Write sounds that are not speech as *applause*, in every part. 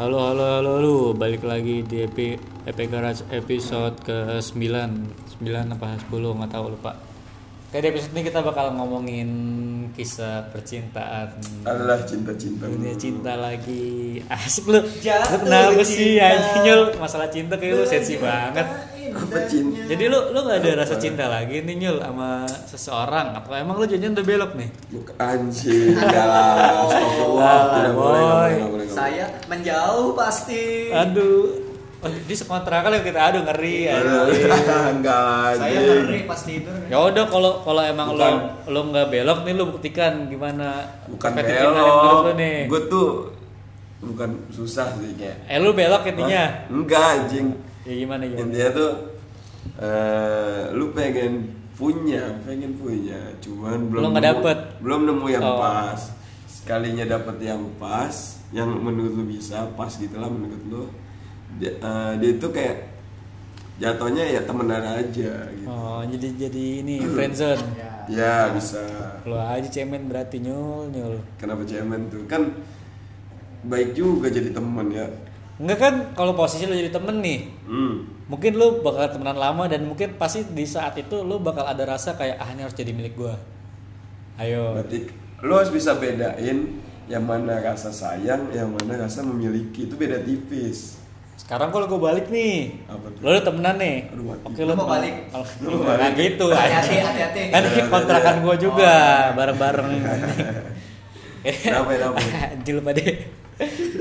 Halo halo halo halo, balik lagi di EP, EP Garage episode ke 9 9 apa 10 nggak tahu lupa. Oke di episode ini kita bakal ngomongin kisah percintaan. Adalah cinta-cinta. Dunia cinta lagi. Asik lu, lu Jatuh kenapa sih anjing Nyul? Masalah cinta kayak lu sensi banget apa cinta Jadi lu lu gak ada rasa cinta lagi nih Nyul sama seseorang Atau emang lu janjian udah belok nih? bukan anjing enggak lah astagfirullah tidak boleh. Saya menjauh pasti. Aduh Oh, di sekontrakan yang kita aduh ngeri Aduh, anjing. *laughs* enggak Saya ngeri pas tidur. Ya udah kalau kalau emang Bukan. lo lo nggak belok nih lo buktikan gimana bukan belok lo nih. gue tuh bukan susah sih kayak Eh lu belok intinya. Enggak anjing Ya gimana gimana? intinya tuh eh lu pengen punya pengen punya cuman belum Lu nggak nemu- dapet? belum nemu yang Oh. pas sekalinya dapet yang pas yang menurut lu bisa pas gitulah menurut lu dia, eh, dia itu kayak jatuhnya ya temenan aja gitu Oh jadi jadi ini friendzone. *clears throat* Ya. ya bisa Lo aja cemen berarti nyul nyul. kenapa cemen tuh kan baik juga jadi teman ya Enggak kan kalau posisi lo jadi temen nih. hmm. Mungkin lu bakal temenan lama dan mungkin pasti di saat itu lu bakal ada rasa kayak ah ini harus jadi milik gua. Ayo. berarti lu harus bisa bedain yang mana rasa sayang yang mana rasa memiliki itu beda tipis Sekarang kalau gue balik nih, Apa tuh? lo udah temenan nih. Aduh. Oke Lu lo mau balik? Kalau Lu lu mau balik? gitu. Hati-hati, hati-hati. Kan ini kontrakan gue juga Oh. bareng-bareng. Kenapa, kenapa? Anjir lu pada.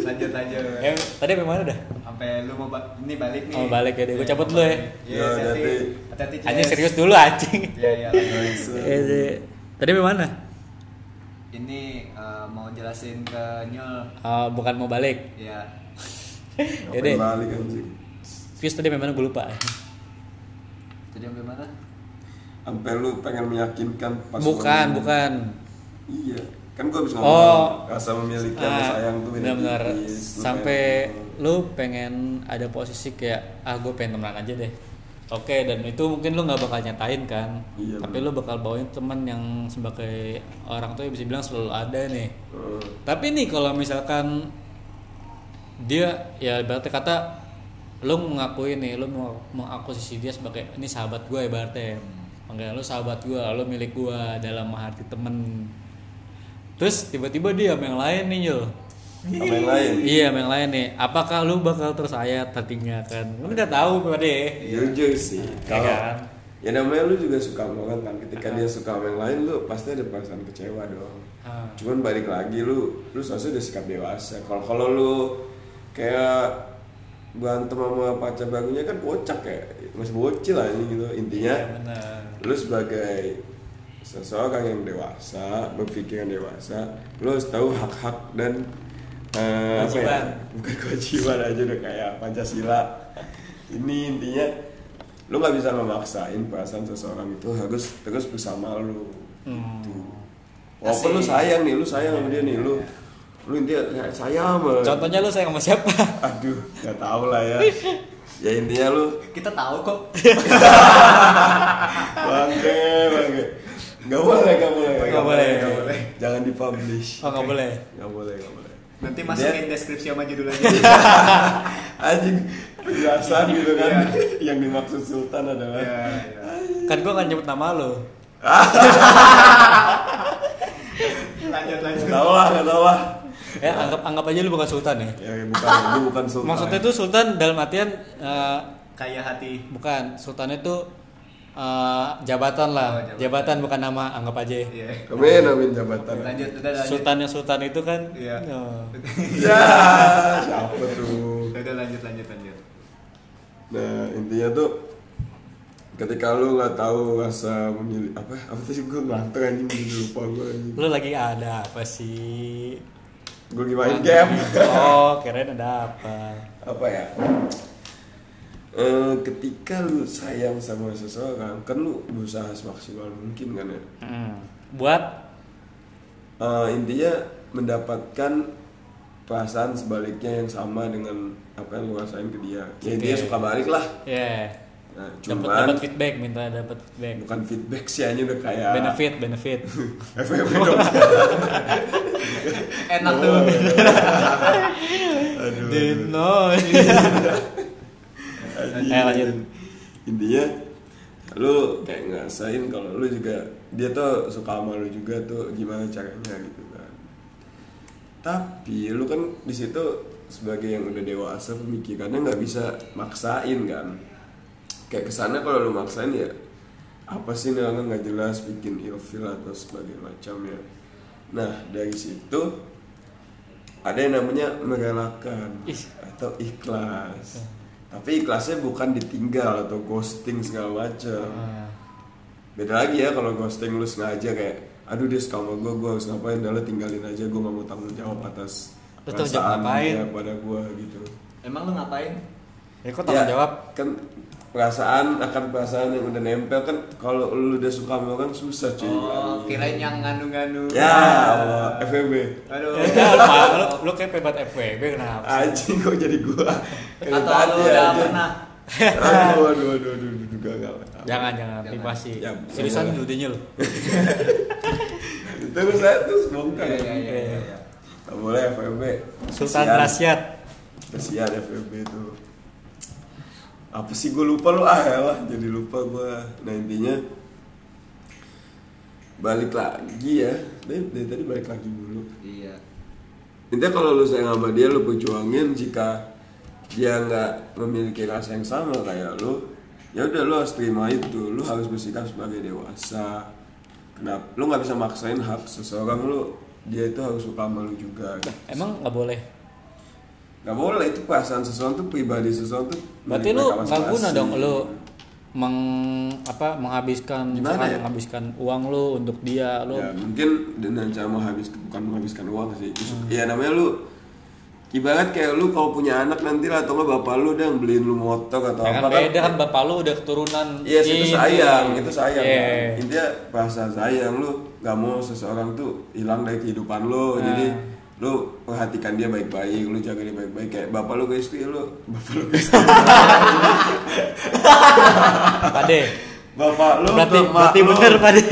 Lanjut lanjut. Eh, tadi apa mana dah? Sampai lu mau ba- ini balik nih. Oh, balik ya, deh. Gua cabut dulu ya. Iya, Ya, hati-hati. hati-hati. Hati-hati. Anjing Jess. serius dulu anjing. Iya, iya. lanjut. Eh, *laughs* deh. Tadi apa mana? Ini eh, mau jelasin ke Nyul. Oh, bukan mau balik. Ya. Ya deh. balik anjing Fis tadi apa mana gue lupa. Tadi sampai mana? sampai lu pengen meyakinkan pas Bukan, lu- bukan. iya kan gua habis Oh. ngomong rasa memiliki Ah, sayang tuh benar-benar. Sampai pengen- lu pengen ada posisi kayak ah gue pengen temenan aja deh. Oke dan itu mungkin lu nggak bakal nyatain kan? Iya, tapi bener. lu bakal bawain teman yang sebagai orang tuh bisa bilang selalu ada nih. Eh, tapi nih kalau misalkan dia ya berarti kata lu mengakui nih lu mau mengakuisisi dia sebagai ini sahabat gue ibaratnya. Panggil lu sahabat gue lu milik gue dalam arti temen terus tiba-tiba dia sama yang lain nih Yul sama yang lain? Iya sama yang lain nih. Apakah lu bakal tersayat hatinya kan? Lu nggak tahu pada jujur sih. Ya kalau kan? ya namanya lu juga suka orang kan? Ketika dia suka sama yang lain lu pasti ada perasaan kecewa dong. Ah. cuman balik lagi lu lu seharusnya udah sikap dewasa. Kalau kalau lu kayak berantem sama pacar barunya kan kocak kayak masih bocil lah ini gitu. Intinya Iya, lu sebagai seseorang yang dewasa berpikiran dewasa lu harus tahu hak-hak dan eh, apa ya? Bukan kewajiban aja udah kayak pancasila. Ini intinya lu nggak bisa memaksain perasaan seseorang itu harus terus bersama lu. Hmm. gitu. walaupun lu Asik. sayang nih lu sayang sama dia nih lu lu intinya kayak sayang sama contohnya lu sayang sama siapa? Aduh nggak tahu lah ya. Ya intinya lu Kita tahu kok. *laughs* bangke bangke nggak boleh nggak boleh. Nggak boleh. Nggak boleh. jangan dipublish. Oh nggak boleh. Nggak boleh nggak boleh. Nanti masukin deskripsi sama judul aja. *laughs* anjing. Penjelasan gitu kan. Yang dimaksud Sultan adalah. Iya, iya. kan gua nggak nyebut nama lu *laughs* Lanjut lanjut. nggak tahu lah nggak tahu lah. Ya anggap anggap aja lu bukan sultan ya? Ya bukan lu bukan *laughs* Sultan. Maksudnya itu sultan dalam artian eh, Kayak hati. bukan. Sultan itu eh, jabatan lah Oh, jabatan. jabatan. bukan nama anggap aja Iya. amin amin jabatan Lanjut, udah lanjut. sultan yang sultan itu kan Iya. oh. *laughs* ya siapa tuh Udah lanjut lanjut lanjut. nah intinya tuh ketika lu nggak tahu rasa memilih apa apa sih gue ngantuk anjing lupa gue anjing lu lagi ada apa sih gue gimana game oh keren ada apa apa ya Eh, ketika lu sayang sama seseorang kan lu berusaha semaksimal mungkin kan ya? Hmm. buat? Eh, intinya mendapatkan perasaan sebaliknya yang sama dengan apa yang lu rasain ke dia. Ya dia suka balik lah. Ya nah, cuman dapat feedback minta dapat feedback. Bukan feedback sih hanya udah kayak benefit benefit. *laughs* Dong. *laughs* Enak tuh. *laughs* aduh Anjing. Eh, lanjut. intinya lu kayak ngerasain kalau lu juga dia tuh suka sama lu juga tuh gimana caranya gitu kan. Tapi lu kan di situ sebagai yang udah dewasa pemikirannya nggak bisa maksain kan. Kayak ke sana kalau lu maksain ya apa sih nih orang nggak jelas bikin ilfil atau sebagainya macamnya nah dari situ ada yang namanya merelakan Ih. atau ikhlas tapi ikhlasnya bukan ditinggal atau ghosting segala macam Ah. beda lagi ya kalau ghosting lu sengaja kayak aduh dia suka sama gue gue harus ngapain dah lu tinggalin aja gue gak mau tanggung jawab atas Lu ngapain? dia pada gue gitu Emang lu ngapain? ya kok tanggung Ya, jawab kan perasaan akan perasaan yang udah nempel kan kalau lu udah suka sama orang susah cuy Oh, kirain yang nganu-nganu. ya Allah, FWB Aduh. Ya, lu, lu kayak pebat FWB kenapa? anjing kok jadi gua Atau lu udah aja. pernah? aduh aduh aduh aduh aduh gagal Jangan, jangan, Jangan. privasi. Ya, Seriusan dinya lu. *laughs* terus saya terus bongkar Iya, iya, iya, iya, iya. Gak boleh FWB Sultan Kesian. Rasyad. kesian FWB tuh apa sih gue lupa lu? Ah lah jadi lupa gue nah intinya balik lagi ya. Dari, dari tadi balik lagi dulu. Iya. intinya kalau lu sayang sama dia lu perjuangin. Jika dia nggak memiliki rasa yang sama kayak lu ya udah lu harus terima itu. Lu harus bersikap sebagai dewasa. Kenapa? Lu nggak bisa maksain hak seseorang lu dia itu harus suka sama lu juga. Emang nggak boleh. Nggak boleh itu perasaan seseorang tuh pribadi seseorang tuh Berarti lu nggak guna dong lu meng apa menghabiskan Gimana ya? menghabiskan uang lu untuk dia lu ya mungkin dengan cara menghabis bukan menghabiskan uang sih Hmm. ya namanya lu ibarat kayak lu kalau punya anak nanti lah atau nggak bapak lu udah yang beliin lu motor atau Ya apa kan beda kan bapak lu udah keturunan Iya yes, itu ini. sayang, itu sayang. Iya. kan. Intinya bahasa sayang lu nggak mau seseorang tuh hilang dari kehidupan lu. Nah. Jadi lu perhatikan dia baik-baik, lu jaga dia baik-baik kayak bapak lu ke istri lu, bapak lu ke istri. Pade. bapak lu Berarti berarti lu. bener Pade.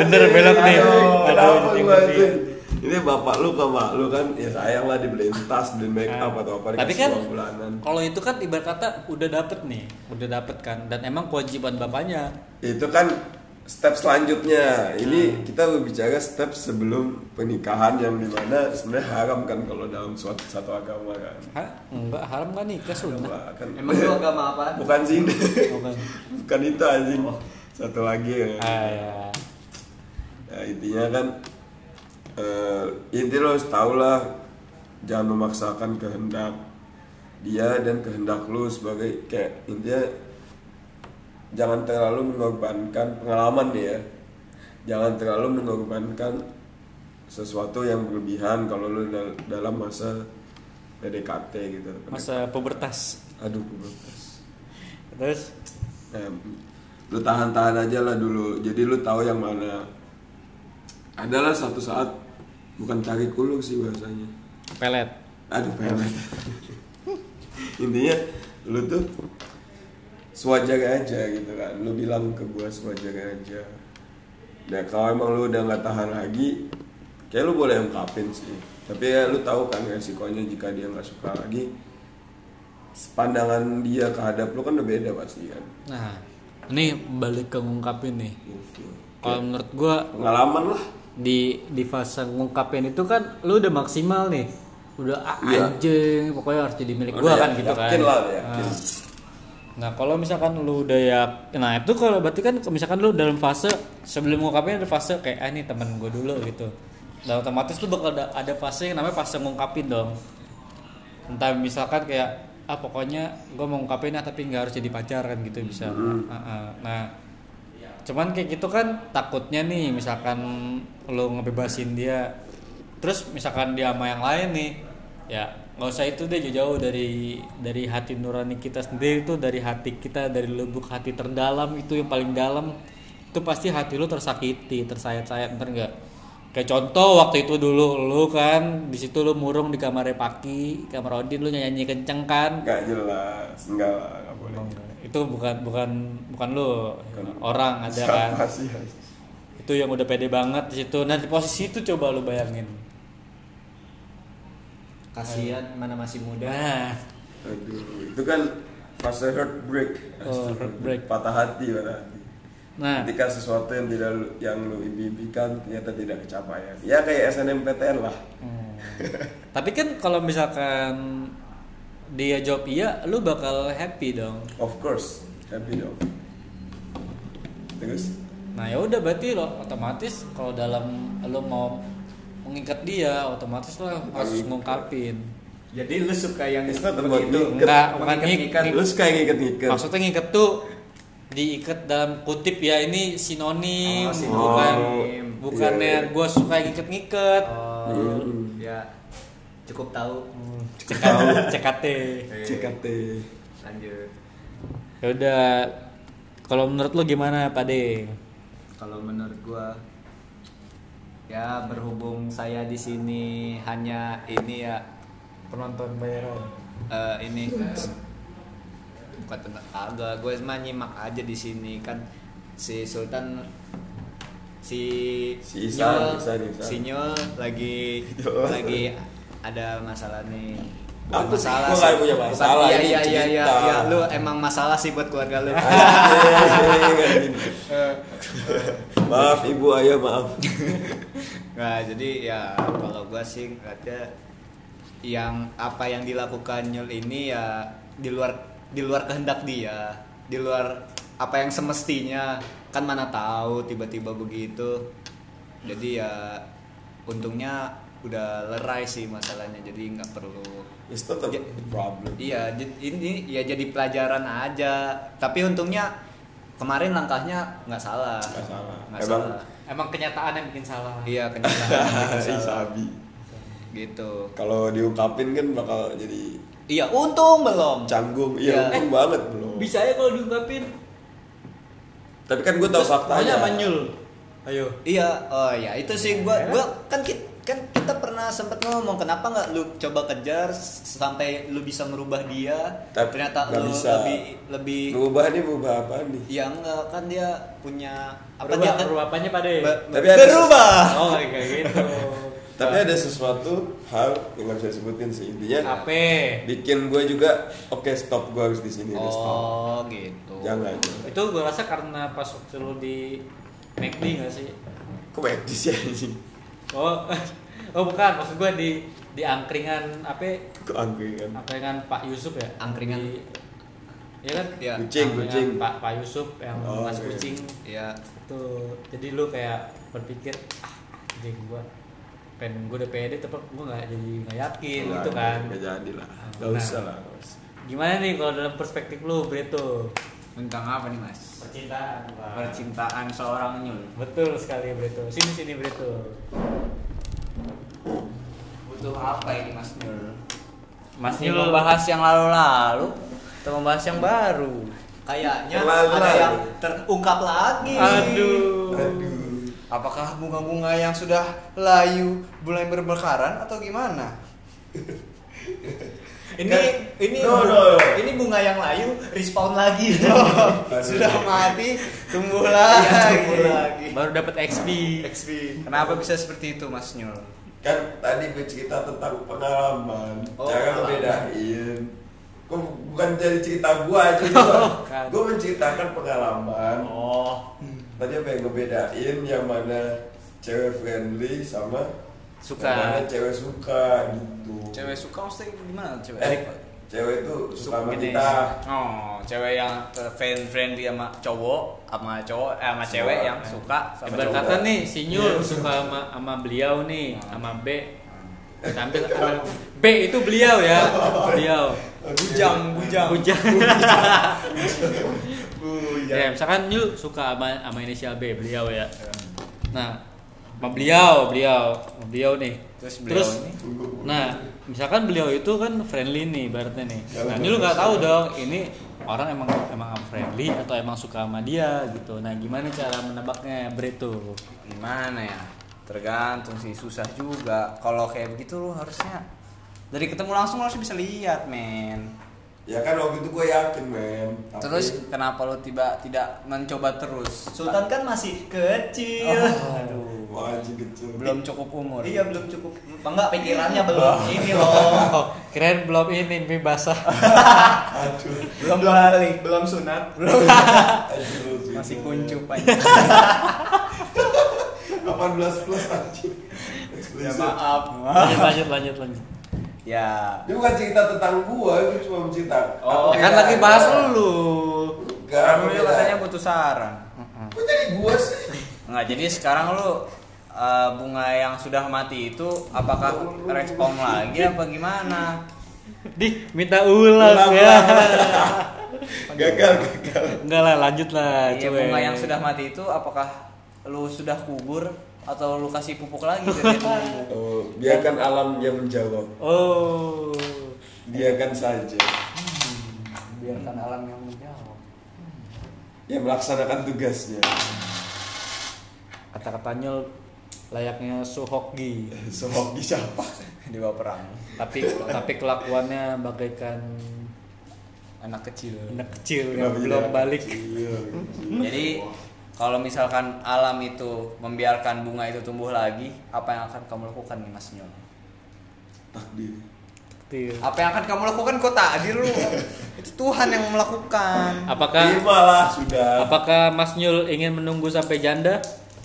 bener belok nih. aduh, Aduh? Ini bapak lu ke mak lu kan ya sayang lah dibeliin tas, beliin make up atau apa Tapi kan kalau itu kan ibarat kata udah dapet nih, udah dapet kan dan emang kewajiban bapaknya. itu kan step selanjutnya Hmm. ini kita berbicara step sebelum pernikahan yang di mana sebenarnya haram kan kalau dalam suatu satu agama kan Hah? Enggak haram kan nikah sunnah. Kan Emang lu agama apa? bukan sih Bukan. *laughs* bukan itu anjing satu lagi ya. Ah, ya. Ya, intinya kan eh intinya lo harus tahu lah jangan memaksakan kehendak dia dan kehendak lu sebagai kayak intinya jangan terlalu mengorbankan pengalaman nih ya jangan terlalu mengorbankan sesuatu yang berlebihan kalau lu dal- dalam masa PDKT gitu. Masa pubertas. aduh pubertas. Terus? Em, lu tahan-tahan aja lah dulu. Jadi lu tahu yang mana. Adalah satu saat bukan tarik ulur sih bahasanya. Pelet. aduh pelet. *laughs* Intinya lu tuh sewajarnya aja gitu kan lu bilang ke gua sewajarnya aja nah kalau emang lu udah nggak tahan lagi kayak lu boleh ungkapin sih tapi ya lu tahu kan resikonya jika dia nggak suka lagi pandangan dia kehadap lu kan udah beda pasti kan Nah, ini balik ke ngungkapin nih. Gitu. Kalau menurut gua pengalaman lah di di fase ngungkapin itu kan lu udah maksimal nih. Udah ah, Iya. anjing, pokoknya harus jadi milik Udah gua ya- kan gitu kan. lah, yakin. Nah. Nah, kalau misalkan lu udah ya nah itu kalau berarti kan misalkan lu dalam fase sebelum ngungkapin ada fase kayak ah ini temen gue dulu gitu. Dan otomatis lu bakal ada, ada fase yang namanya fase ngungkapin dong. Entah misalkan kayak ah pokoknya gue mau ngungkapin ah tapi nggak harus jadi pacar kan gitu bisa. Ah, ah. Nah, cuman kayak gitu kan takutnya nih misalkan lu ngebebasin dia terus misalkan dia sama yang lain nih ya nggak usah itu deh jauh-jauh dari dari hati nurani kita sendiri itu dari hati kita dari lubuk hati terdalam itu yang paling dalam. Itu pasti hati lu tersakiti tersayat-sayat ntar nggak? Kayak contoh waktu itu dulu lu kan di situ lu murung di kamar Paki kamar Odin lu nyanyi kenceng kan? Nggak jelas enggak lah nggak boleh. Itu bukan bukan bukan lu Bukan. orang ada kan? Sih? Itu yang udah pede banget di situ. Nah di posisi itu coba lu bayangin kasihan mana masih muda Aduh, itu kan fase heartbreak. Oh, heartbreak. Patah hati, patah hati. nah Ketika sesuatu yang tidak lu- yang lu impikan ternyata tidak kecapaian. Ya kayak SNMPTN lah. Hmm. Tapi kan kalau misalkan dia jawab iya, lu bakal happy dong. Of course, happy dong. Terus? Nah ya udah berarti lo otomatis kalau dalam lo mau mengikat dia, otomatis lo harus ngungkapin. jadi lu suka yang It's not about begitu ngikat. Enggak, bukan Mengikat-ngikat. ngik- Lu suka yang ngikat-ngikat? Maksudnya ngikat tuh diikat dalam kutip ya ini sinonim, Oh, sinonim. bukan Oh, bukannya iya, iya. gue suka yang ngikat-ngikat. oh Hmm. ya cukup tahu CKT. CKT. CKT. lanjut Ya udah kalau menurut lo gimana, Pak De? kalau menurut gua ya berhubung saya di sini hanya ini ya Penonton bayaran. eh, ini bukan tentang agak gue mah nyimak aja di sini kan si Sultan si Si Ihsan, Nyul- Ihsan, Ihsan. si Nyul lagi lagi ada masalah nih Apa sih? Gua sih. punya masalah, Iya ini iya iya iya cerita. ya, lu emang masalah sih buat keluarga lu. Anjing, anjing. *laughs* maaf ibu ayah maaf. *laughs* Nah, jadi ya kalau gua sih ngeliatnya yang apa yang dilakukan Nyul ini ya di luar di luar kehendak dia, di luar apa yang semestinya. Kan mana tahu tiba-tiba begitu. Jadi ya untungnya udah lerai sih masalahnya. Jadi nggak perlu It's not a problem. Iya, ini ya jadi pelajaran aja. Tapi untungnya kemarin langkahnya nggak salah. Nggak salah. Nggak Emang- salah. Emang kenyataan yang bikin salah. Iya, kenyataan Si bikin *laughs* salah. Sabi. Gitu. Kalau diungkapin kan bakal jadi Iya, untung belum. canggung. Iya. Iya, untung banget belum. Bisa ya kalau diungkapin. Tapi kan gue tahu faktanya. Manyul. Ayo. Iya, oh ya itu sih gua Ya. gua kan kita, kan kita pernah sempat ngomong kenapa nggak lu coba kejar sampai lu bisa merubah dia. Tapi Ternyata nggak lu bisa. lebih lebih Berubah nih berubah apa nih? ya enggak kan dia punya apa Berubah, dia kan berubah apanya, Pak De? Be- Tapi ada- berubah. Oh, kayak gitu. *laughs* Tapi ada sesuatu hal yang nggak bisa disebutin sih intinya. apa? Bikin gue juga oke stop gue harus di sini. udah stop. Oh, gitu. Jangan. Itu gue rasa karena pas waktu lu di McD gak sih? Kok medis sih anjing? Oh, *laughs* oh bukan, maksud gue di di angkringan apa? Kan? Angkringan Pak Yusuf ya? Angkringan. Di, Iya kan? Ya. Kucing, Angkringan kucing. Pak Pak Yusuf yang Oh, mas oke. kucing Ya, tuh. Jadi lu kayak berpikir, ah, anjing gua pengen gue udah pede tapi gue nggak jadi nggak yakin Nggak, gitu kan Nggak jadi lah. Nggak Nah. usah lah. gimana nih kalau dalam perspektif lu Breto tentang apa nih, Mas? percintaan Pak. Percintaan seorang nyul. betul sekali Breto sini sini Breto Butuh apa ini, Mas Nyul? Mas Nyul membahas yang lalu-lalu atau membahas yang baru? Kayaknya Terlalu ada yang terungkap lagi. aduh Aduh. Apakah bunga-bunga yang sudah layu mulai bermekaran atau gimana? Ini Kan- ini No, no. ini bunga yang layu respawn lagi. *laughs* sudah mati, tumbuh lagi. Iya, tumbuh lagi. baru dapat XP XP. Kenapa bisa seperti itu, Mas Nyul? Kan tadi gue cerita tentang pengalaman. Oh, Cara pengalaman. ngebedain. Kok bukan dari cerita gua aja *laughs* gitu. Bukan. gue menceritakan pengalaman. Oh. Tadi apa yang ngebedain yang mana cewek friendly sama Suka. cewek suka gitu. Cewek suka maksudnya gimana cewek? Eh, suka? cewek itu suka sama kita. Oh, cewek yang friend friendly sama cowok, sama cowok, eh, sama cewek yang suka sama Ibarat cowok. kata nih si Nyul Iya. suka sama, sama beliau nih sama B ambil ambil B itu beliau ya beliau Bujang, bujang. Bujang. Bujang. ya misalkan Nyul suka sama sama inisial B beliau ya nah sama beliau beliau sama beliau nih Terus beliau ini? nah misalkan beliau itu kan friendly nih ibaratnya nih nah Nyul nggak tahu dong ini orang emang emang friendly atau emang suka sama dia gitu nah gimana cara menebaknya Breto Gimana ya? Tergantung sih, susah juga. Kalau kayak begitu lu harusnya dari ketemu langsung lu harus bisa lihat, men. Ya kan waktu itu gue yakin men. Tapi- Terus kenapa lu tiba tidak mencoba terus? Sultan kan masih kecil. Oh, aduh. Wah, anjing kecil. belum cukup umur Iya belum cukup. Apa enggak pikirannya belum ini loh. Oh, keren belum ini mie basah. *laughs* Aduh. belum balik Belum sunat. Aduh, *laughs* masih gitu. kuncup aja *laughs* 18 plus anjing. Ya maaf. Lanjut lanjut lanjut lanjut. ya Ini bukan cerita tentang gua, itu cuma cerita. Oh, Ya kan lagi bahas lu. Enggak, kan katanya butuh saran Kok jadi gua sih? Nggak, jadi sekarang lu uh, bunga yang sudah mati itu apakah respon lagi apa gimana? Di minta ulang Ulang, ya. *laughs* gagal, gagal. Enggak lah, lanjut lah. Iya, bunga yang sudah mati itu apakah lu sudah kubur atau lu kasih pupuk lagi? *laughs* Oh, biarkan alam yang menjawab. Oh. Biarkan saja. Biarkan alam yang menjawab. Yang melaksanakan tugasnya. Kata-katanya layaknya Suhokgi. Semoga *laughs* siapa? Di bawah perang. tapi tapi kelakuannya bagaikan Anak kecil. anak kecil yang Kenapa belum balik. kecil? Jadi kalau misalkan alam itu membiarkan bunga itu tumbuh lagi, apa yang akan kamu lakukan nih Mas Nyon? Takdir. Kecil. Apa yang akan kamu lakukan kok takdir lu? *laughs* itu Tuhan yang melakukan. Apakah sudah. apakah Mas Nyul ingin menunggu sampai janda?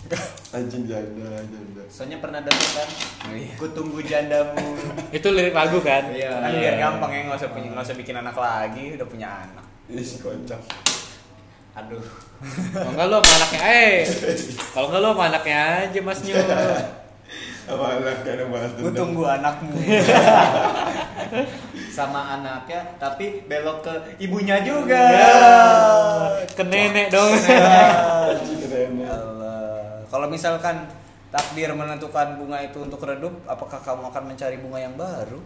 *laughs* Anjing janda, janda. Soalnya pernah denger kan. Oh, iya. Ku tunggu jandamu. *laughs* Itu lirik lagu kan? Iya. Kan biar gampang ya nggak usah punya nggak usah bikin anak lagi, udah punya anak. Si kocak. Aduh. Kalau enggak lo sama anaknya eh. Kalau enggak lo sama anaknya aja Mas Nyul. *laughs* Apa anaknya ada Gue dendam? tunggu anakmu. Sama anaknya tapi belok ke ibunya juga. Ya, ke nenek dong. Kalau misalkan takdir menentukan bunga itu untuk redup, apakah kamu akan mencari bunga yang baru?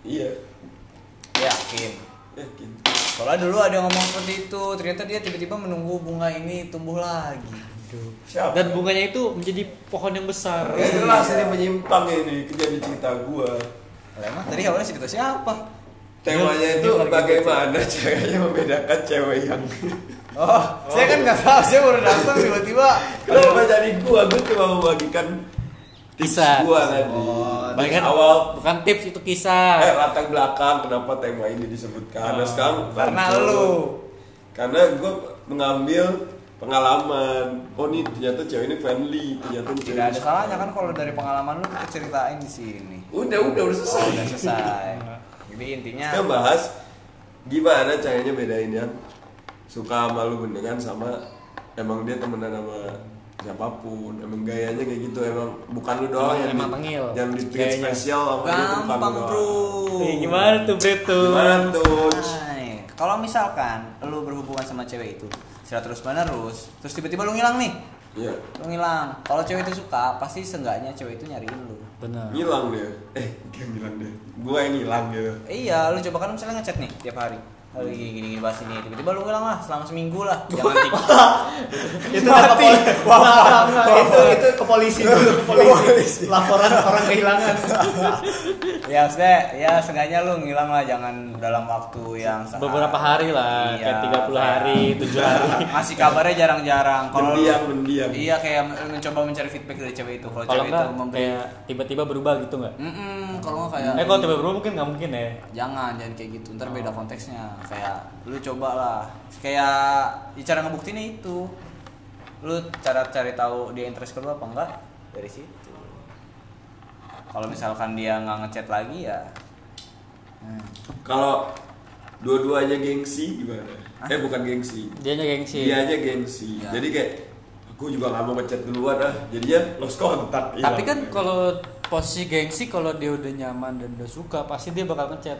Iya. Yakin. Yakin. Soalnya dulu ada yang ngomong seperti itu, ternyata dia tiba-tiba menunggu bunga ini tumbuh lagi. Siapa? Dan bunganya itu menjadi pohon yang besar. Ya jelas ini menyimpang ini kejadian cerita gua. Lah emang tadi awalnya cerita siapa? Temanya itu Ini lagi bagaimana caranya membedakan cewek yang Oh, saya kan nggak tahu, saya baru datang tiba-tiba. Kenapa jadi gua? Gua cuma membagikan tips Kisah. gua tadi. Oh, Bahkan awal bukan tips itu kisah. eh latar belakang kenapa tema ini disebutkan. Nah, Oh. sekarang Karena lu. Karena gua mengambil pengalaman. Oh nih ternyata cewek ini friendly. Ternyata cewek Tidak ada salahnya kan kalau dari pengalaman lu kita ceritain di sini. Udah udah udah selesai. Oh, udah selesai. Jadi intinya Kita bahas gimana caranya bedain yang suka sama lu beneran sama emang dia temenan sama siapa pun emang gayanya kayak gitu emang bukan lu doang Emang- yang emang di- tengil yang di treat spesial sama dia tuh bukan lu gampang doang. bro. Eh, gimana tuh Bret tuh? gimana tuh Kalau misalkan lu berhubungan sama cewek itu secara terus menerus, terus tiba-tiba lu ngilang nih, iya lu ngilang. Kalau cewek itu suka, pasti seenggaknya cewek itu nyariin lu. Benar. ngilang dia eh *laughs* dia ngilang dia gua yang ngilang gitu Iya, lu coba kan misalnya ngechat nih tiap hari. Lalu gini gini, gini bahas ini, tiba-tiba lu ngilang lah selama seminggu lah. *laughs* Jangan tik. itu ke poli Wah, itu itu ke polisi dulu ke polisi laporan orang kehilangan *laughs* ya maksudnya ya seenggaknya lu ngilang lah jangan dalam waktu yang sehari. Beberapa hari lah, Iya, kayak 30 kayak- hari, 7 *laughs* hari. Masih kabarnya jarang-jarang. Kalau lu- mendiam mendiam Iya kayak men- mencoba mencari feedback dari cewek itu. Kalau cewek itu memberi kayak tiba-tiba berubah gitu enggak? Mm-mm, kalau nggak kayak Eh kalau tiba-tiba berubah mungkin nggak mungkin ya. jangan jangan kayak gitu ntar beda konteksnya kayak lu coba lah kayak ya cara ngebuktinya itu lu cara cari tahu dia interest ke lu apa enggak dari situ kalau misalkan dia nggak ngechat lagi ya hmm. kalau dua-duanya gengsi gimana eh bukan gengsi Dia nya gengsi. dia aja gengsi Iya. jadi kayak aku juga nggak mau ngechat duluan ah jadinya lost kontak Tapi hilang. kan kalau posisi gengsi kalau dia udah nyaman dan udah suka pasti dia bakal ngechat.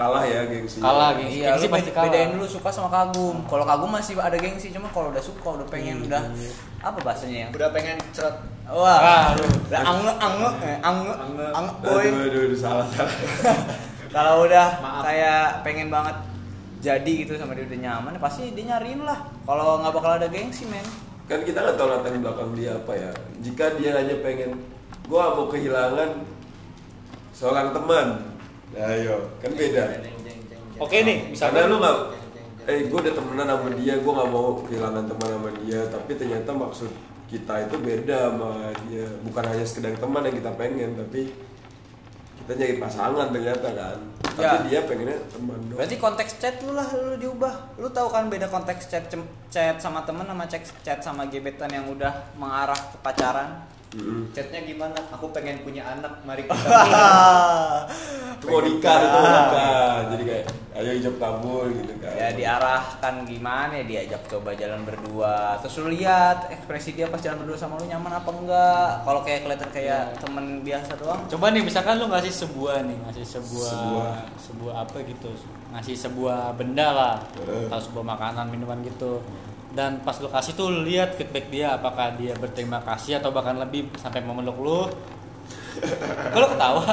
Hmm, kalah ya gengsi Kalah, gengsi. Iya, Gengsi pasti kalah. bedain dulu suka sama kagum. Kalau kagum masih ada gengsi, cuma kalau udah suka, udah pengen, udah apa bahasanya ya? udah pengen cerot Wah, Ah, udah ange ange eh, ange Ange. ange aduh, boy. aduh, aduh, salah salah *laughs* Kalau udah Maaf. kayak pengen banget jadi gitu sama dia udah nyaman, ya pasti dia nyariin lah. Kalau nggak bakal ada gengsi, men. kan kita nggak tahu latar belakang dia apa ya jika dia hanya pengen gua mau kehilangan seorang teman ayo kan beda Oke nih, misalnya lu nggak eh gue udah temenan sama dia gue nggak mau kehilangan teman sama dia tapi ternyata maksud kita itu beda sama dia bukan hanya sekedar teman yang kita pengen tapi kita nyari pasangan ternyata kan tapi Ya. dia pengennya teman doang Berarti konteks chat lu lah lu diubah. Lu tahu kan beda konteks chat cem- chat sama temen sama chat chat sama gebetan yang udah mengarah ke pacaran. Mm-mm. Chatnya gimana? Aku pengen punya anak, mari *laughs* kita. itu mau nikah itu nikah jadi kayak ayo ijab kabul gitu kan ya diarahkan gimana ya diajak coba jalan berdua. Terus lu lihat ekspresi dia pas jalan berdua sama lu nyaman apa enggak. Kalau kayak kelihatan kayak temen biasa doang. Coba nih misalkan lu ngasih sebuah nih, ngasih sebuah Sebuah. sebuah, apa gitu. Ngasih sebuah benda lah. Eh. Atau sebuah makanan, minuman gitu. Dan pas lu kasih tuh lihat feedback dia apakah dia berterima kasih atau bahkan lebih sampai memeluk *laughs* lu. Kalau ketawa,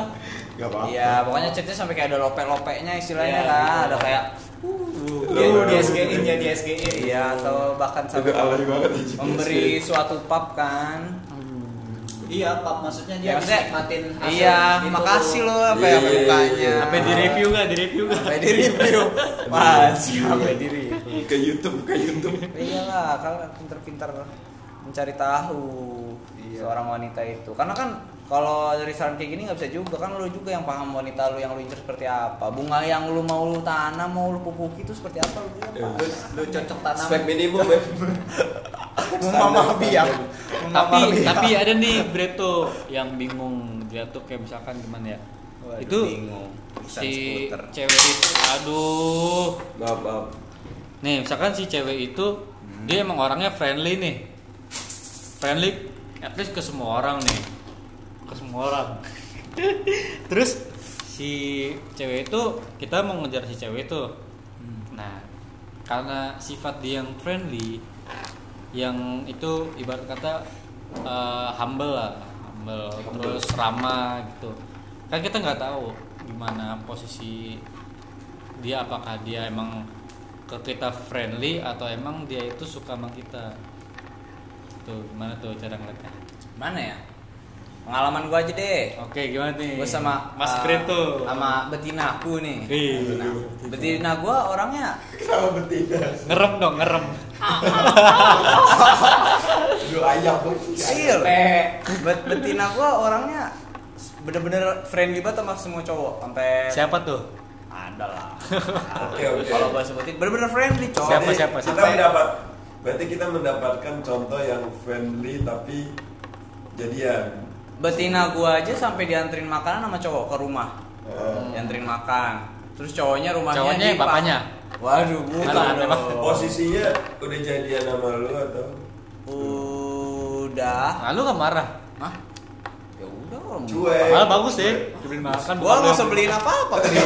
nggak apa-apa Iya, pokoknya chatnya sampai kayak ada lope-lopenya istilahnya Iya, kan. gitu. Ada kayak Lu di SG-in ya di SG-in. Iya, atau bahkan sampai memberi suatu pub kan. Iya, Pak, maksudnya Ya, dia maksudnya, nikmatin hasil Iya, gitu. makasih lo apa Iya, ya iya, mukanya. iya. sampai di review gak? Di review gak? Sampai di review. *laughs* Masih sampai di review. Ke YouTube ke YouTube *laughs* Iyalah, kalian pinter-pinter mencari tahu Iya. seorang wanita itu. Karena kan kalau dari saran kayak gini nggak bisa juga kan lu juga yang paham wanita lu yang lu incer seperti apa. Bunga yang lu mau lu tanam, mau lu pupuki itu seperti apa lu juga Iya. paham. Lu, lu cocok tanam. spek minimum ya *laughs* Mama biang. tapi tapi ada nih Breto yang bingung dia tuh kayak misalkan gimana ya Waduh, itu bingung. Bisa si skuter. cewek itu aduh maaf maaf nih misalkan si cewek itu dia emang orangnya friendly nih. Friendly at least ke semua orang nih. Ke semua orang. *laughs* Terus? Si cewek itu kita mau ngejar si cewek itu. Nah karena sifat dia yang friendly yang itu ibarat kata eh, humble lah. Humble terus ramah gitu. Kan kita nggak tahu gimana posisi dia apakah dia emang ke kita friendly atau emang dia itu suka sama kita? Tuh gimana tuh cara ngeliatnya? Mana ya? Pengalaman gua aja deh. oke gimana nih? Gua sama Mas uh, Kreto sama betina aku nih. Wih, Betina. Gua orangnya kenapa betina? Ngerem dong ngerem. *laughs* Lu ayam Sil. Bet betina gua orangnya bener-bener friendly banget sama semua cowok sampai siapa tuh ada lah. *laughs* Oke, oke. Kalau gua sebutin bener-bener friendly cowok. Siapa, Berarti siapa, kita siapa? mendapat berarti kita mendapatkan contoh yang friendly tapi jadian Betina gua aja sampai dianterin makanan sama cowok ke rumah. Eh, Dianterin makan. Terus cowoknya rumahnya Cowoknya di bapaknya? Waduh, bukan Mana, dong. posisinya udah jadian sama lu atau Udah. lalu gak marah Hah? Ya mau- cuek malah bagus deh dibeliin makan Gua bukan nggak usah beli- beliin apa-apa *laughs* ke dia.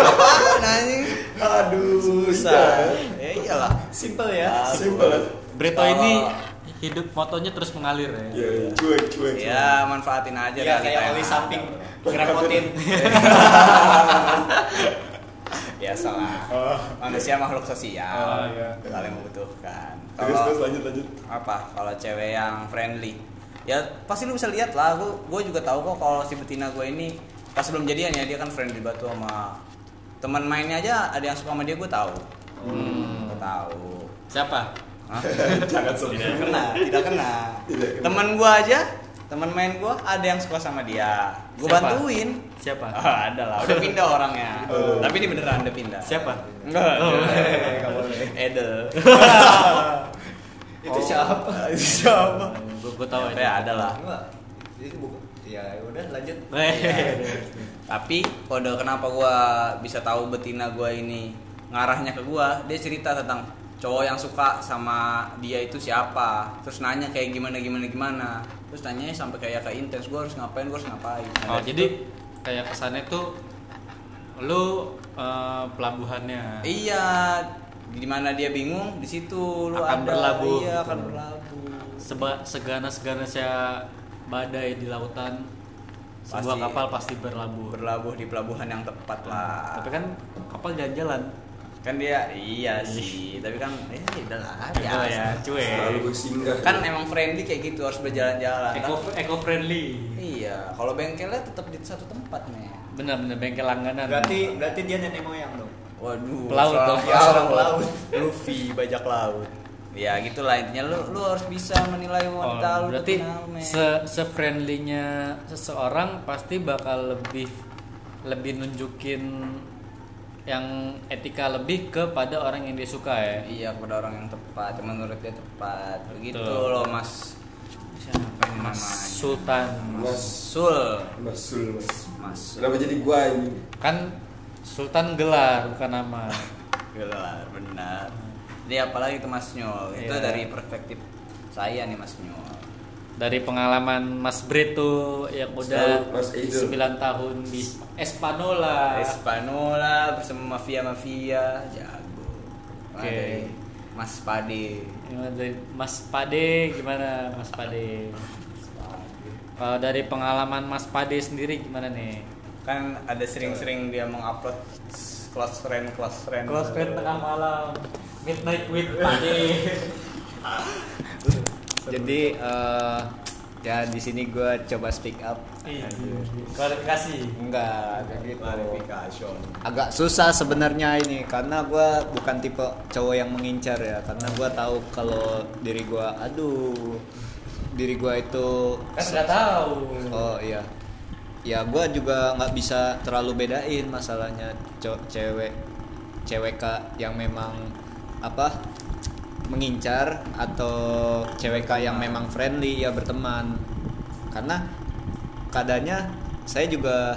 Apaan anjing? aduh Susah. Ya iyalah. Simple ya. simpel Brito ini hidup motonya terus mengalir ya ya ya, cuek cuek Ya manfaatin aja Iya, realita kayak yang oli samping *laughs* ngerepotin. *laughs* Biasa lah. Manusia makhluk sosial. Oh, iya. Saling membutuhkan. terus Kalau terus lanjut lanjut apa? Kalau cewek yang friendly, ya pasti lu bisa lihat lah. Gue gue juga tahu kok kalau si betina gue ini pas belum jadian ya dia kan friendly banget tuh sama teman mainnya aja ada yang suka sama dia gue tahu. Hmm, gue tahu. siapa Hah? *laughs* jangan tidak kena tidak kena *laughs* Tidak kena. teman gua aja teman main gua ada yang suka sama dia gua Siapa? bantuin siapa *laughs* Ah, ada lah udah pindah orangnya Oh. tapi ini beneran udah pindah siapa enggak Oh. enggak boleh Edel Itu siapa? siapa gue gue tahu ya ada lah. Itu bukan. Ya udah lanjut. Eh, *laughs* *laughs* tapi kode kenapa gua bisa tahu betina gua ini ngarahnya ke gua dia cerita tentang cowok yang suka sama dia itu siapa. Terus nanya kayak gimana gimana gimana. Terus nanya sampai kayak ke intens gua harus ngapain gua harus ngapain? Oh jadi kayak kesannya tuh lu eh, pelabuhannya. Iya. Di mana dia bingung di situ lu Akan ada. berlabuh iya gitu. akan berlabuh Seba, segana segana saya badai di lautan sebuah Pasti. kapal pasti berlabuh berlabuh di pelabuhan yang tepat lah tapi kan kapal jalan-jalan kan dia iya sih tapi kan ya udahlah Gitu biasa. ya cuy selalu bersinggah kan emang friendly kayak gitu harus berjalan-jalan eco eco friendly Iya, kalau bengkelnya tetap di satu tempat nih. bener-bener bengkel langganan Berarti berarti dia nenek moyang dong. Waduh, Pelaut seorang dong. pelaut. Pelaut. Luffy bajak laut. Ya gitulah intinya lu lu harus bisa menilai Oh, wanita lu berarti kenal, se se friendlynya seseorang pasti bakal lebih lebih nunjukin yang etika lebih kepada orang yang dia suka ya. iya kepada orang yang tepat yang menurut dia tepat begitu Betul. loh mas siapa ini Mas namanya Sultan. Mas Sul Mas Sul Mas Mas Kenapa jadi gua ini? Kan Sultan gelar bukan nama. *laughs* gelar benar jadi apalagi itu Mas Nyol itu Iya. dari perspektif saya nih Mas Nyol Dari pengalaman Mas Brit tuh yang udah Mas Eidul. 9 tahun di Espanola. Espanola bersama mafia-mafia jago Oke. Ada Mas Pade Mas Pade gimana Mas Pade? Kalau dari pengalaman Mas Pade sendiri gimana nih? kan ada sering-sering dia mengupload close friend close friend Close friend tengah malam Midnight with Pade *laughs* Jadi eh, ya di sini gue coba speak up. Klarifikasi Enggak, gitu. clarification Agak susah sebenarnya ini karena gue bukan tipe cowok yang mengincar ya. Karena gue tahu kalau diri gue, aduh, diri gue itu Kan nggak tahu Oh iya. Ya gue juga nggak bisa terlalu bedain masalahnya cewek cewek kak yang memang apa mengincar atau cewek kak yang memang friendly ya berteman. Karena kadanya saya juga *laughs*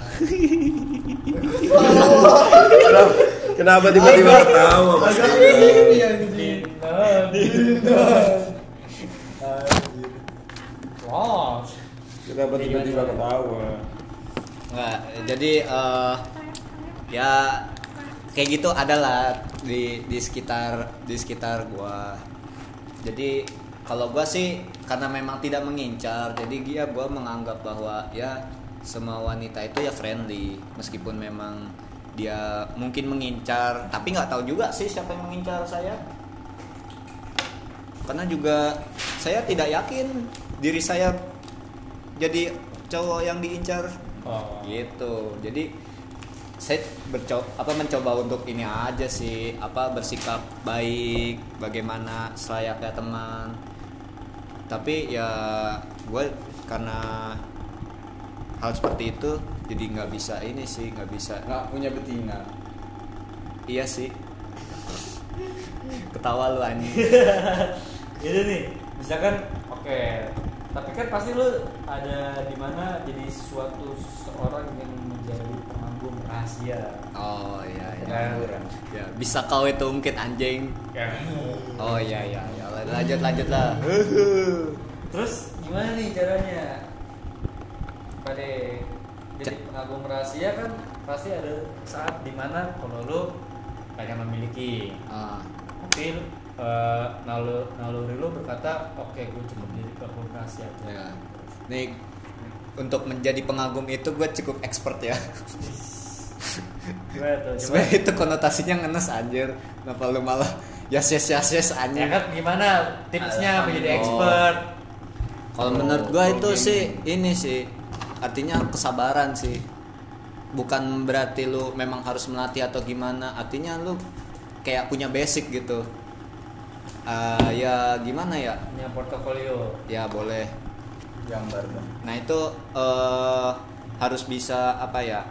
Kenapa tiba-tiba? Wow Kenapa tiba-tiba ketawa? Nggak jadi eh, ya kayak gitu adalah di di sekitar di sekitar gua. Jadi kalau gua sih karena memang tidak mengincar jadi dia gua menganggap bahwa ya semua wanita itu ya friendly meskipun memang dia mungkin mengincar tapi nggak tahu juga sih siapa yang mengincar saya. Karena juga saya tidak yakin diri saya jadi cowok yang diincar Oh. gitu. Jadi saya bercoba apa mencoba untuk ini aja sih. Apa bersikap baik bagaimana selayaknya teman. Tapi ya gue karena hal seperti itu jadi nggak bisa ini sih nggak bisa nggak punya betina. Iya sih. *laughs* Ketawa lu anjing. *laughs* Itu nih, misalkan oke, tapi kan pasti lu ada di mana jadi suatu seorang yang menjadi pengagum rahasia. oh iya iya Kan? ya bisa kau itu ungkit anjing Kan? oh iya iya ya lanjut lanjut lah Terus gimana nih caranya? Pada jadi pengagum rahasia kan pasti ada saat di mana kalau lu pengen memiliki, Ah, tapi eh, nalur naluri lu berkata oke gue cuma jadi pengagum rahasia. ya. Nih untuk menjadi pengagum itu gue cukup expert ya. *laughs* Sebenarnya itu konotasinya ngenes anjir. Kenapa lu malah yes yes yes yes Ya anjir. kan gimana tipsnya menjadi Oh. expert? Kalau menurut gue itu sih ini sih artinya kesabaran sih. Bukan berarti lu memang harus melatih atau gimana. Artinya lu kayak punya basic gitu. Ah, ya gimana ya? Punya portofolio. Ya boleh. gambar dong Nah itu eh, harus bisa apa ya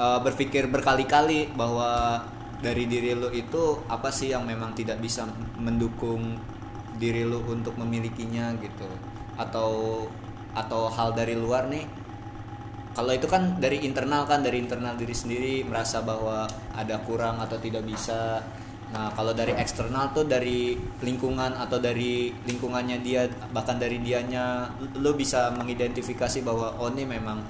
eh, berpikir berkali-kali bahwa dari diri lu itu apa sih yang memang tidak bisa mendukung diri lu untuk memilikinya gitu atau atau hal dari luar nih kalau itu kan dari internal kan dari internal diri sendiri merasa bahwa ada kurang atau tidak bisa nah kalau dari eksternal tuh dari lingkungan atau dari lingkungannya dia bahkan dari dianya lo bisa mengidentifikasi bahwa oh ini memang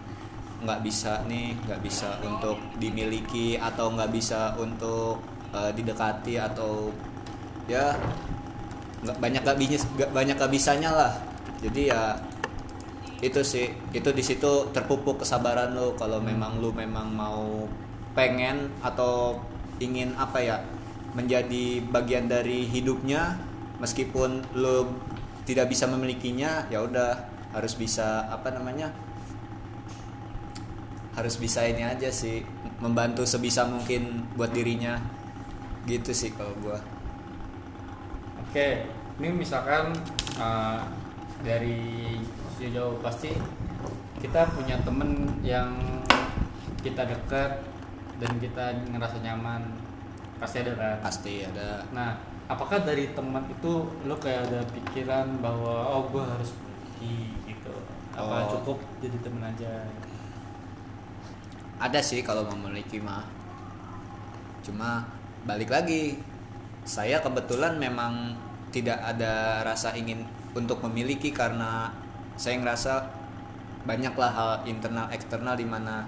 nggak bisa nih nggak bisa untuk dimiliki atau nggak bisa untuk eh, didekati atau ya nggak banyak gak bisa banyak gak bisanya lah. Jadi ya itu sih itu di situ terpupuk kesabaran lo kalau memang lu memang mau pengen atau ingin apa ya menjadi bagian dari hidupnya meskipun lu tidak bisa memilikinya ya udah harus bisa apa namanya harus bisa ini aja sih membantu sebisa mungkin buat dirinya. Gitu sih kalau gua. Oke, ini misalkan uh, dari sejauh pasti kita punya temen yang kita dekat dan kita ngerasa nyaman pasti ada kan. pasti ada Nah, apakah dari teman itu lo kayak ada pikiran bahwa oh gue harus pergi gitu? Apa Oh. cukup jadi temen aja? ada sih kalau memiliki mah cuma balik lagi saya kebetulan memang tidak ada rasa ingin untuk memiliki karena saya ngerasa banyaklah hal internal eksternal di mana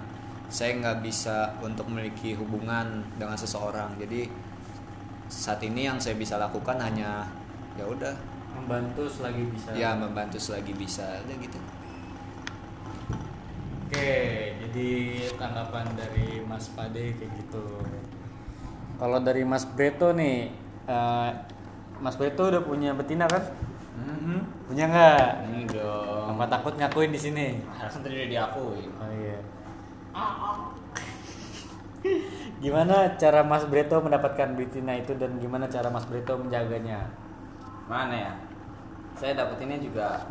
saya nggak bisa untuk memiliki hubungan dengan seseorang jadi saat ini yang saya bisa lakukan hanya ya udah Membantu selagi bisa. ya membantu selagi bisa aja gitu Oke, jadi tanggapan dari Mas Pade kayak gitu. Kalau dari Mas Beto nih, eh, Mas Beto udah punya betina kan? Punya nggak? Enggak. Apa takut ngakuin di sini? Tadi udah diakuin. Oh iya. Gimana cara Mas Breto mendapatkan betina itu dan gimana cara Mas Breto menjaganya? Mana ya? Saya dapetinnya juga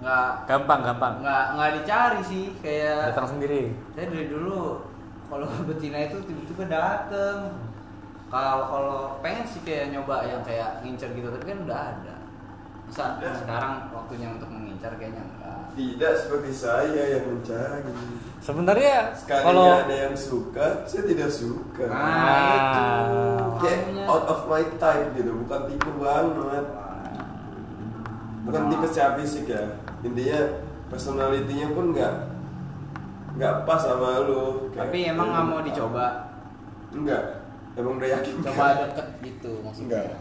nggak Gampang, gampang. nggak nggak dicari sih kayak Datang sendiri. saya dari dulu kalau betina itu tiba-tiba dateng kalau kalau pengen sih kayak nyoba yang kayak ngincer gitu tapi kan udah ada masa Ada. sekarang waktunya untuk mengincar kayaknya enggak Tidak seperti saya yang mencari. Sebenarnya Sekali kalau ada yang suka, saya tidak suka. nah itu Kayak out of my type gitu, bukan tipe banget. Bukan tipe secara fisik ya. Intinya personalitinya pun nggak nggak pas sama lu. Kayak- tapi emang nggak mau dicoba Enggak. Emang udah yakin coba kan? deket gitu maksudnya Enggak.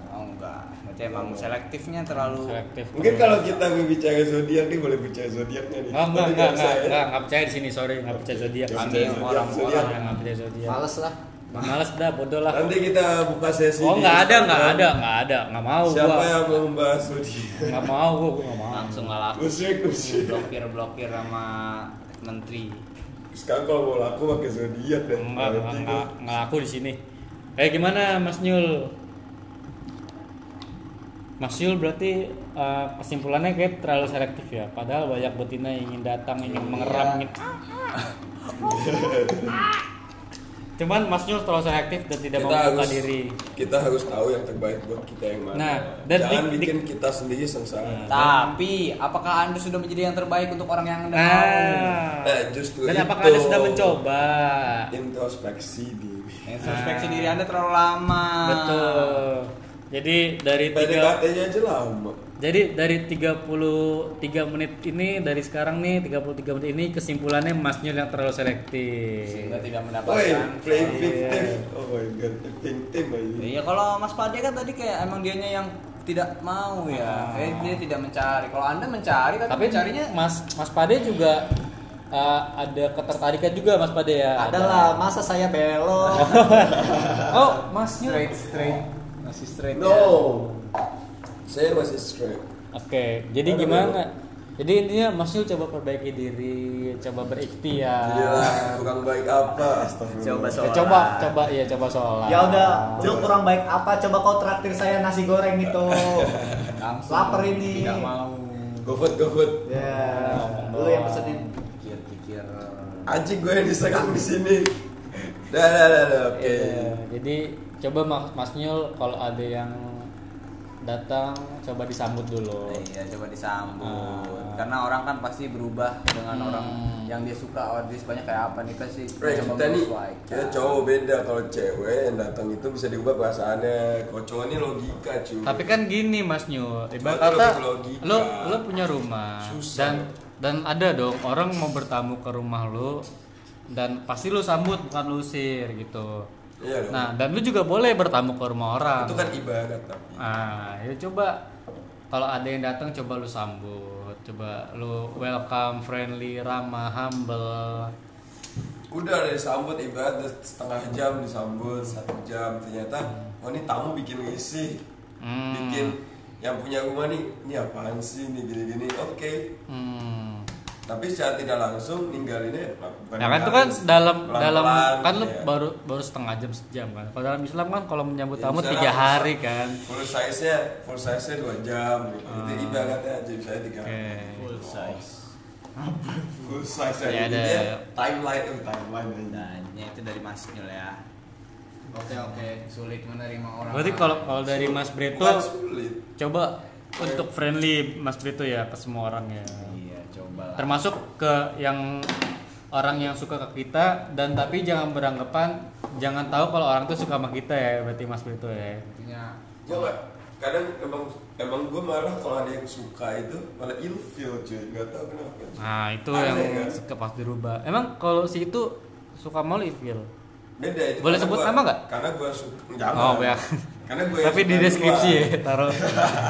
Oh berarti emang selektifnya terlalu selektif. Mungkin kalau kita bicara zodiak nih boleh bicara zodiaknya nih. Oh, enggak, enggak, nggak enggak, ya. enggak, enggak percaya di sini, sorry, enggak percaya zodiak. Kami orang-orang. Yang enggak percaya zodiak. males lah Nggak males dah, bodoh lah. Nanti kita buka sesi. Oh, di enggak ada, enggak Instagram. ada, enggak ada, enggak mau Siapa gua. yang mau membahas zodiak? Enggak mau gua, gua enggak mau. langsung nggak laku Usik, usik. blokir blokir sama menteri Sekarang kalau mau laku pakai zodiak deh. Enggak, enggak laku di sini. Kayak gimana Mas Nyul? Mas Yul berarti eh, kesimpulannya kayak terlalu selektif ya. Padahal banyak betina yang ingin datang, ingin mengeram, ingin. Cuman Mas Yul terlalu selektif dan tidak Kita membuka harus diri. kita harus tahu yang terbaik buat kita yang mana. Nah, dan Jangan di- di- bikin kita sendiri sengsara. Tapi apakah anda sudah menjadi yang terbaik untuk orang yang anda mau? Nah, Eh, justru dan itu. apakah anda sudah mencoba? Introspeksi diri. Introspeksi diri anda terlalu lama. Betul. Jadi dari tiga aja lama. Jadi dari 33 menit ini dari sekarang nih 33 menit ini kesimpulannya Mas Nyul yang terlalu selektif. Sehingga tidak mendapatkan. playing Iya. victim. Oh my god, victim aja. Iya kalau Mas Pade kan tadi kayak emang dianya yang tidak mau ya. Kayak dia tidak mencari. Kalau anda mencari tapi, Tapi mencarinya Mas Mas Pade juga uh, ada ketertarikan juga Mas Pade ya. adalah masa saya belok *laughs* Oh, Mas Nyul. straight straight straight No. ya. Saya masih straight. Oke, jadi Aduh, gimana? Jadi intinya Mas Nyul coba perbaiki diri, coba berikhtiar. Gila, kurang baik apa? Coba Ya, sholat. coba coba ya coba sholat. ya udah lu kurang baik apa coba kau traktir saya nasi goreng itu *laughs* Langsung Lapar ini. Tidak mau. GoFood, GoFood. ya lu yang pesenin Pikir-pikir. Anjing gue yang diserang di sini. Dah, dah, dah, dah. Oke. Iya, jadi coba Mas, Mas Nyul kalau ada yang datang coba disambut dulu. Iya, coba disambut. Ah. Karena orang kan pasti berubah dengan Hmm. orang yang dia suka. Oh, dia sukanya kayak apa nih pasti Right, coba kita nih, kita cowok beda kalau cewek yang datang itu bisa diubah perasaannya. Kalau cowok ini logika cuy. Tapi kan gini Mas Nyul, ibarat lo lo punya rumah Susah. dan dan ada dong orang mau bertamu ke rumah lo dan pasti lo sambut bukan lo usir gitu. Iya dong. Nah, dan lu juga boleh bertamu ke rumah orang. itu kan ibarat tapi. Ah, ya coba kalau ada yang datang coba lu sambut, coba lu welcome, friendly, ramah, humble. Udah ada disambut ibarat udah setengah jam disambut satu jam ternyata oh ini tamu bikin risih Hmm. bikin yang punya rumah nih ini apaan sih nih gini-gini oke Hmm. Tapi secara tidak langsung ninggalinnya bukan Ya kan itu kan dalam pelan-pelan, dalam kan lu ya. baru baru setengah jam sejam kan. Kalau dalam Islam kan kalau menyambut Ya, tamu tiga full- hari kan. full size nya full size nya dua jam gitu. itu Ah. ibaratnya aja saya tiga Oke. full size full size Ya, ya, ada. Timeline oh, timeline ya itu dari Mas Nyul ya. Oke oke, sulit menerima orang. Berarti kalau kalau dari Mas Brito coba untuk friendly Mas Brito ya ke semua orang ya. Iya. Termasuk ke yang orang yang suka ke kita dan tapi jangan beranggapan jangan tahu kalau orang tuh suka sama kita ya berarti Mas Brito ya. Intinya gue nggak kadang emang emang gue malah kalau ada yang suka itu malah ilfeel cuy nggak tahu kenapa Nah itu Aneh, yang kan? suka pas dirubah. Emang kalau si itu suka mau feel. beda itu Boleh sebut gua- nama nggak? karena gue suka jangan Oh ya. karena gue Tapi di deskripsi ya taruh.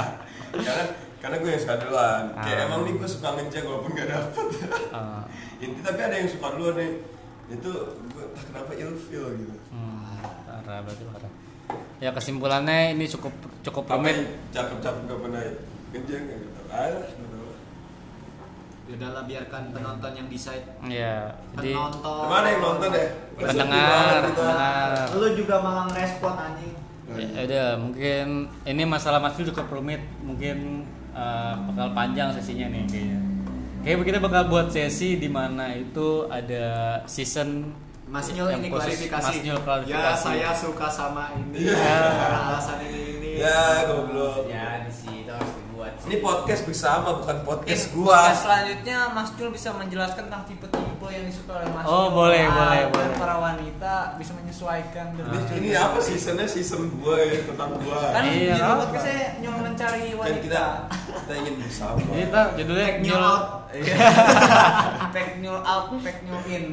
*laughs* karena karena gue yang suka duluan kayak Ah. emang nih gue suka ngejek walaupun gak dapet Ah, *laughs* inti tapi ada yang suka duluan nih itu gue tak kenapa ilfeel gitu hmm, parah berarti parah. Ya kesimpulannya ini cukup cukup rumit. yang cakep-cakep gak pernah ngejek gak gitu ah tahu. udahlah biarkan penonton yang decide Ya, jadi penonton Mana yang nonton ya? pendengar, pendengar. lu juga malah ngerespon anjing Ya udah, mungkin ini masalah Mas cukup rumit, mungkin eh, bakal panjang sesinya nih kayaknya. Kayak kita bakal buat sesi di mana itu ada season Mas Nyul yang ini khusus klarifikasi. Mas Nyul klarifikasi. Ya, saya suka sama ini. Karena alasan ini ini. ya goblok ya ini podcast bersama bukan podcast Mungkin gua. podcast selanjutnya Mas Jul bisa menjelaskan tentang tipe-tipe yang disuka oleh Mas Oh, Jul. boleh, Ah, boleh, boleh. para wanita bisa menyesuaikan ini, dengan ini apa seasonnya season gua ya tentang gua. Kan Iya, judul apa? podcastnya nyul mencari kan wanita. kita kita ingin bersama. Kita judulnya Take Nyul *laughs* out take nyul out take nyul in.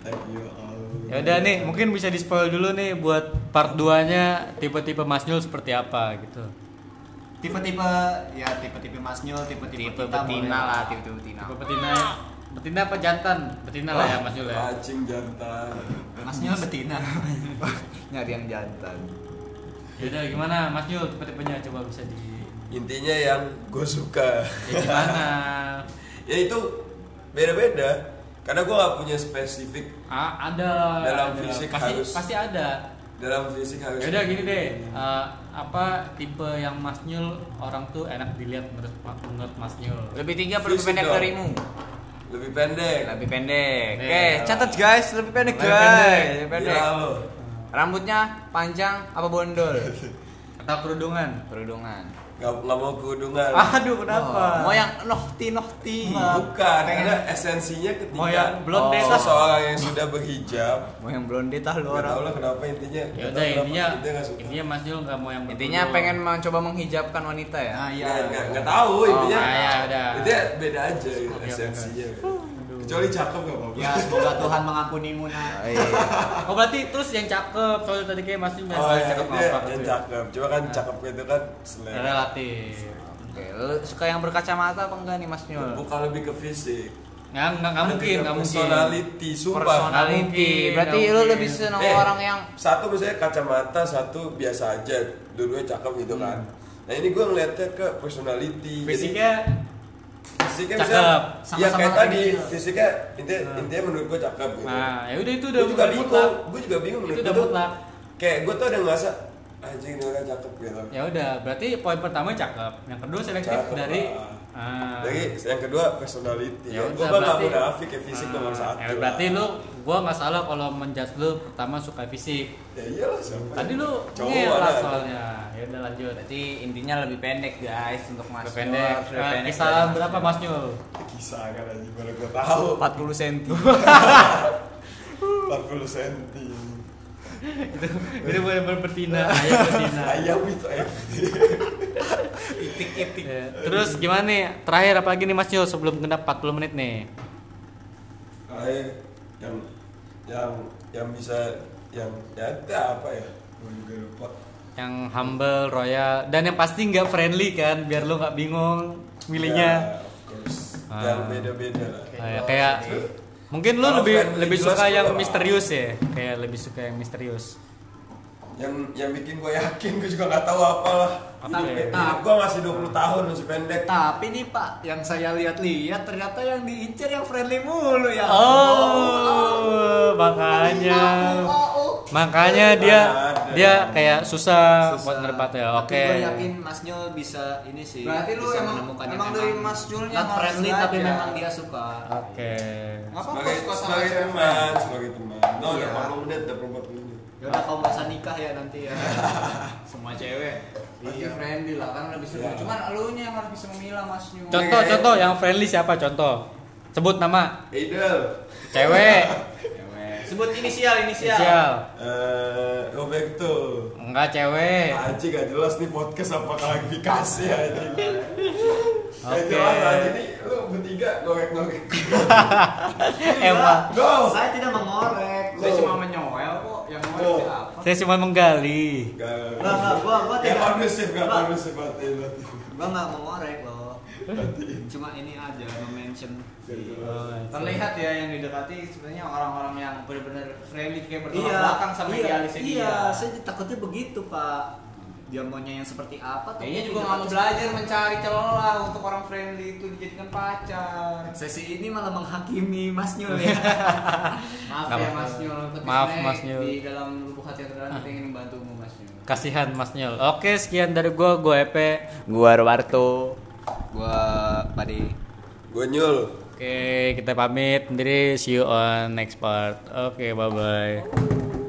Thank you all Ya udah nih, mungkin bisa di spoil dulu nih buat part 2-nya tipe-tipe Mas Nyul seperti apa gitu. Tipe-tipe ya tipe-tipe Mas Nyul, tipe-tipe tipe betina lah tipe betina Tipe betina betina apa jantan? Betina lah ya Mas Nyul ya. Anjing jantan Mas Nyul betina. *laughs* nyari yang jantan Ya udah gimana Mas Nyul tipe-tipenya coba bisa di intinya yang gue suka ya gimana? *laughs* ya itu beda-beda karena gue gak punya spesifik Ah, ada Dalam ada. fisik pasti harus- pasti ada. dalam fisik harus Ya udah gini deh, eh, apa tipe yang Mas Nyul orang tuh enak dilihat menurut menurut Mas Nyul? lebih tinggi apa lebih pendek dong. darimu lebih pendek lebih pendek oke catat guys lebih pendek Lebih guys pendek. lebih pendek lo. rambutnya panjang apa bondol Atau kerudungan? kerudungan Gak, gak mau kerudungan Aduh kenapa? mau yang nohti nohti. Bukan karena esensinya ketika Mau yang blonde oh, seseorang yang sudah berhijab. Mau yang blonde tah lu Gak tau orang lah kenapa intinya. Ya Gak udah tau intinya gak intinya Mas Nyul nggak mau yang intinya pengen mencoba menghijabkan wanita ya? Nah, Ya, iya. nggak nggak tahu intinya. ah, ya udah. Intinya beda aja esensinya. Kecuali cakep gak apa-apa. Ya, semoga Tuhan mengampunimu nah. Oh, iya. Oh berarti terus yang cakep soalnya tadi kayak Mas Nyul Oh yang ya, cakep itu apa yang gitu ya? cakep. Cuma kan cakep itu kan selera. Relatif. Oke, lu suka yang berkacamata apa enggak nih Mas Nyul? Bukan lebih ke fisik. Nggak nggak nggak mungkin nggak mungkin. Personality, sumpah. Nggak Personality. mungkin, Berarti lu mungkin. lebih senang Eh, orang yang satu misalnya kacamata, satu biasa aja. Dua-duanya cakep gitu kan. Nah ini gue ngeliatnya ke personality. Jadi, Fisiknya cakep. ya kayak tadi kecil. fisiknya intinya, intinya menurut gue cakep gitu. nah ya udah itu udah gue juga bingung, mutlak. gue juga bingung. Itu menurut udah gua tuh mutlak. Kayak gue tuh ada ngerasa anjing ini orang cakep gitu. Ya udah, berarti poin pertama cakep. Yang kedua selektif Cakep dari lah. Ah. Jadi yang kedua personality. Ya Ya, gue mah gak munafik ya fisik Ah, nomor satu. Ya, berarti lu gua nggak salah kalau menjudge lu pertama suka fisik. Ya iyalah siapa. Tadi lu cowok lah ada. soalnya. Ya udah lanjut. berarti intinya lebih pendek guys untuk Mas Lebih pendek. Nyul. Lebih Eh, pendek Kisaran berapa Mas Nyul? Kisah kan aja baru gue tahu. 40 cm 40 cm. Itu boleh berbetina, *laughs* ayam betina. Ayam itu ayam. itik-itik Ya, Terus gimana nih? Terakhir apa lagi nih Mas Nyul sebelum genap 40 menit nih? Yang yang yang bisa yang ya itu apa ya? Juga lupa. Yang humble, royal, dan yang pasti nggak friendly kan, biar lu nggak bingung milihnya. Ya, of course. Ah. Yang beda-beda lah. Kayak, kayak mungkin lu lebih lebih suka yang misterius ya, kayak lebih suka yang misterius. Yang yang bikin gue yakin gue juga nggak tahu apa lah Oke. hidup gue masih 20 tahun masih pendek Tapi nih Pak, yang saya lihat-lihat ternyata yang diincar yang friendly mulu ya. Oh, makanya. Makanya dia Ada. dia kayak susah, Susah. buat ngerepatnya. Tapi Oke. gue yakin Mas Nyul bisa ini sih. Berarti lu emang- menemukan yang emang dari Mas Nyulnya not harus friendly tapi memang dia suka. Oke. Ngapa sebagai sebagai teman sebagai teman no udah 40 menit udah 40 menit Ya udah kau masa nikah ya nanti ya. *laughs* Semua cewek. Pasti friendly lah kan lebih seru. Iya. Cuman elunya yang harus bisa memilah Mas Nyu. Contoh contoh yang friendly siapa contoh? Sebut nama Idol cewek. Sebut inisial inisial. Inisial. eh Roberto Enggak cewek. Aji gak jelas nih podcast apa klarifikasi aja Oke. jelas aja nih lu bertiga ngorek-ngorek *laughs* Emang Go! Saya tidak mengorek. Saya cuma menyoel kok. Mau Oh. saya cuma menggali. Gak, Enggak, enggak, gua gua Gak tidak. kondusif, gak Gua- kondusif hati lu. Gua enggak mengorek loh. Cuma ini aja mention. Terlihat ya yang didekati sebenarnya orang-orang yang benar-benar friendly kayak bertolak Iya, belakang sama iya, idealisnya iya, dia. saya takutnya begitu pak. Dia maunya yang seperti apa? Kayaknya juga nggak mau belajar mencari celah untuk orang friendly itu dijadikan pacar. Sesi ini malah menghakimi Mas Nyul ya. *laughs* Maaf Nggak ya. Mas Nyul, tapi Maaf, Mas Nyul. Di dalam lubuk hati yang terdalam kita ingin membantumu Mas Nyul. Kasihan Mas Nyul. Oke, sekian dari gua, gua Epe. Gua Roberto. Gua Padi. Gue nyul Oke, kita pamit. Sendiri see you on next part. Oke, bye bye.